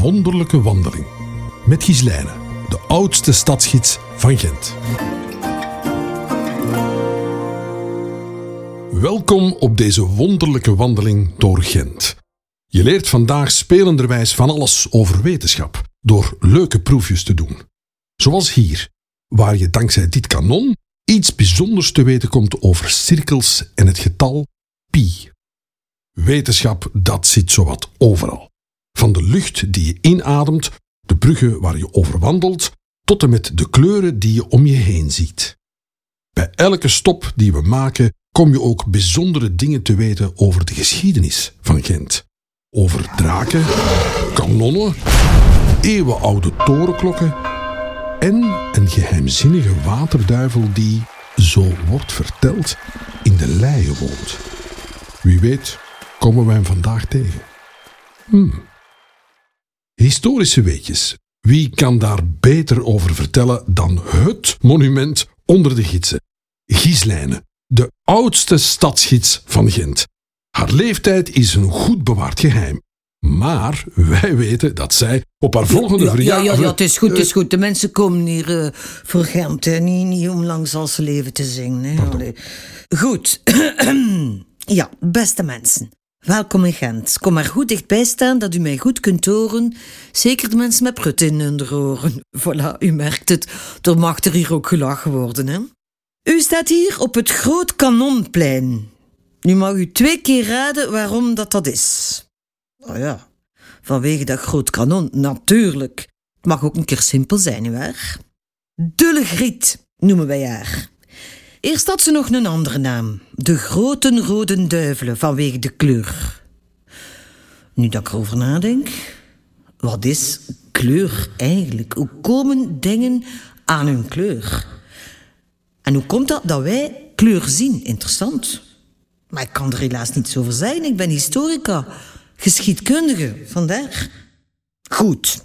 wonderlijke wandeling met Gislijne, de oudste stadsgids van Gent. Welkom op deze wonderlijke wandeling door Gent. Je leert vandaag spelenderwijs van alles over wetenschap door leuke proefjes te doen. Zoals hier, waar je dankzij dit kanon iets bijzonders te weten komt over cirkels en het getal pi. Wetenschap, dat zit zowat overal. Van de lucht die je inademt, de bruggen waar je over wandelt, tot en met de kleuren die je om je heen ziet. Bij elke stop die we maken, kom je ook bijzondere dingen te weten over de geschiedenis van Gent. Over draken, kanonnen, eeuwenoude torenklokken en een geheimzinnige waterduivel die, zo wordt verteld, in de leien woont. Wie weet komen wij hem vandaag tegen. Hmm. Historische weetjes. Wie kan daar beter over vertellen dan het monument onder de gidsen? Gieslijne, de oudste stadsgids van Gent. Haar leeftijd is een goed bewaard geheim. Maar wij weten dat zij op haar volgende ja, verjaardag... Ja, ja, ja, het is goed, het is goed. De mensen komen hier eh, voor Gent, hè. Niet, niet om langs als leven te zingen. Hè. Goed. ja, beste mensen. Welkom in Gent. Kom maar goed dichtbij staan dat u mij goed kunt horen. Zeker de mensen met prut in hun oren. Voilà, u merkt het. Er mag er hier ook gelachen worden, hè. U staat hier op het Groot Kanonplein. Nu mag u twee keer raden waarom dat dat is. Oh ja, vanwege dat groot kanon, natuurlijk. Het mag ook een keer simpel zijn, nietwaar? Dulle Griet noemen wij haar. Eerst had ze nog een andere naam. De Grote Rode Duivelen, vanwege de kleur. Nu dat ik erover nadenk, wat is kleur eigenlijk? Hoe komen dingen aan hun kleur? En hoe komt dat dat wij kleur zien? Interessant. Maar ik kan er helaas niets over zeggen. Ik ben historica, geschiedkundige, vandaar. Goed.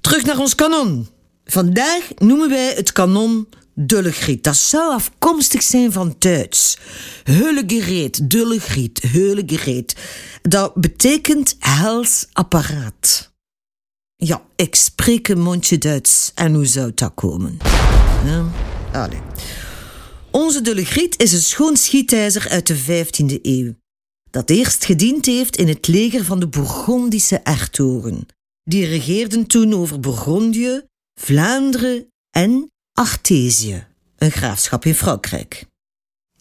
Terug naar ons kanon. Vandaag noemen wij het kanon Dullegriet. Dat zou afkomstig zijn van Duits. Hullegereed, Dullegriet, Hullegereed. Dat betekent hels apparaat. Ja, ik spreek een mondje Duits. En hoe zou dat komen? Ja, allee. Onze Dullegriet is een schoon schietijzer uit de 15e eeuw. Dat eerst gediend heeft in het leger van de Bourgondische ertogen. Die regeerden toen over Bourgondië, Vlaanderen en Artesië, een graafschap in Frankrijk.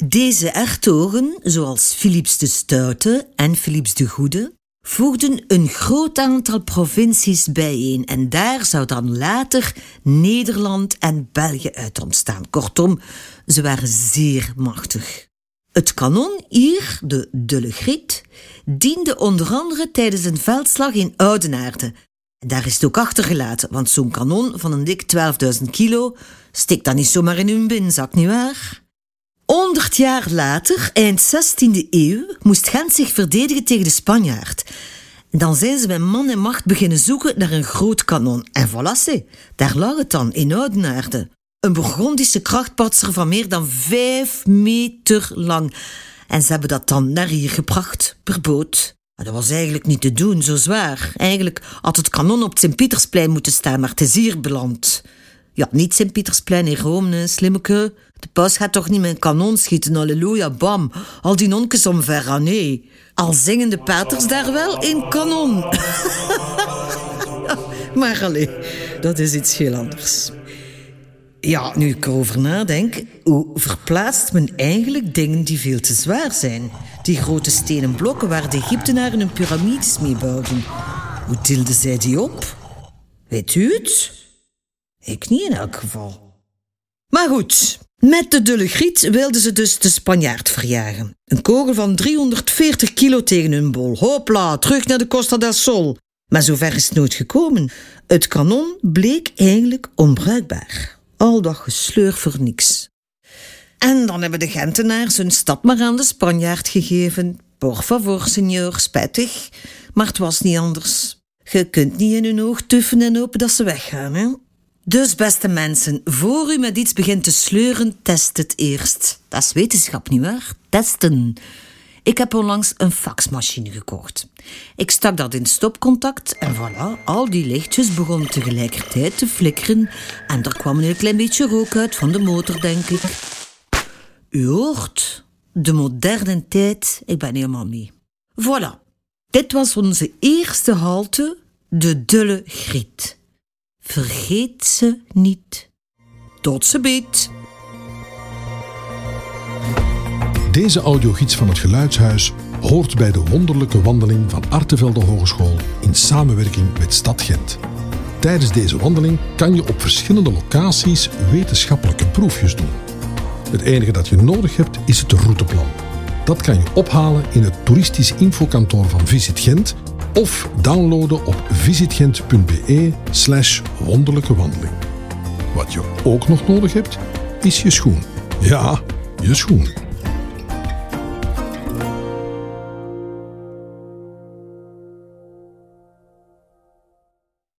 Deze ertogen, zoals Philips de Stoute en Philips de Goede, voegden een groot aantal provincies bijeen en daar zou dan later Nederland en België uit ontstaan. Kortom, ze waren zeer machtig. Het kanon hier, de Dulle Griet, diende onder andere tijdens een veldslag in Oudenaarde. Daar is het ook achtergelaten, want zo'n kanon van een dik 12.000 kilo steekt dan niet zomaar in hun binnenzak, nietwaar? 100 jaar later, eind 16e eeuw, moest Gent zich verdedigen tegen de Spanjaard. Dan zijn ze met man en macht beginnen zoeken naar een groot kanon. En voilà, c'est. daar lag het dan, in Oudenaarde. Een Burgondische krachtpatser van meer dan vijf meter lang. En ze hebben dat dan naar hier gebracht, per boot. Dat was eigenlijk niet te doen, zo zwaar. Eigenlijk had het kanon op het Sint-Pietersplein moeten staan, maar het is hier beland. Ja, niet Sint-Pietersplein in Rome, slimmeke. De paus gaat toch niet met een kanon schieten, halleluja, bam. Al die nonkes omver, ah nee. Al zingen de paters daar wel in kanon. maar allee, dat is iets heel anders. Ja, nu ik erover nadenk, hoe verplaatst men eigenlijk dingen die veel te zwaar zijn? Die grote stenen blokken waar de Egyptenaren hun piramides mee bouwden. Hoe tilden zij die op? Weet u het? Ik niet in elk geval. Maar goed, met de dulle griet wilden ze dus de Spanjaard verjagen. Een kogel van 340 kilo tegen hun bol. Hopla, terug naar de Costa del Sol. Maar zover is het nooit gekomen. Het kanon bleek eigenlijk onbruikbaar. Al dat gesleur voor niks. En dan hebben de Gentenaars hun stad maar aan de Spanjaard gegeven. Por favor, senor, spijtig. Maar het was niet anders. Je kunt niet in hun oog tuffen en hopen dat ze weggaan, hè? Dus, beste mensen, voor u met iets begint te sleuren, test het eerst. Dat is wetenschap, nietwaar? Testen. Ik heb onlangs een faxmachine gekocht. Ik stak dat in stopcontact en voilà, al die lichtjes begonnen tegelijkertijd te flikkeren en er kwam een klein beetje rook uit van de motor, denk ik. U hoort, de moderne tijd, ik ben helemaal mee. Voilà, dit was onze eerste halte, de Dulle Griet. Vergeet ze niet. Tot ze beet. Deze audiogids van het Geluidshuis hoort bij de wonderlijke wandeling van Artevelde Hogeschool in samenwerking met Stad Gent. Tijdens deze wandeling kan je op verschillende locaties wetenschappelijke proefjes doen. Het enige dat je nodig hebt is het routeplan. Dat kan je ophalen in het toeristisch infokantoor van Visit Gent of downloaden op visitgent.be slash wonderlijke wandeling. Wat je ook nog nodig hebt, is je schoen. Ja, je schoen.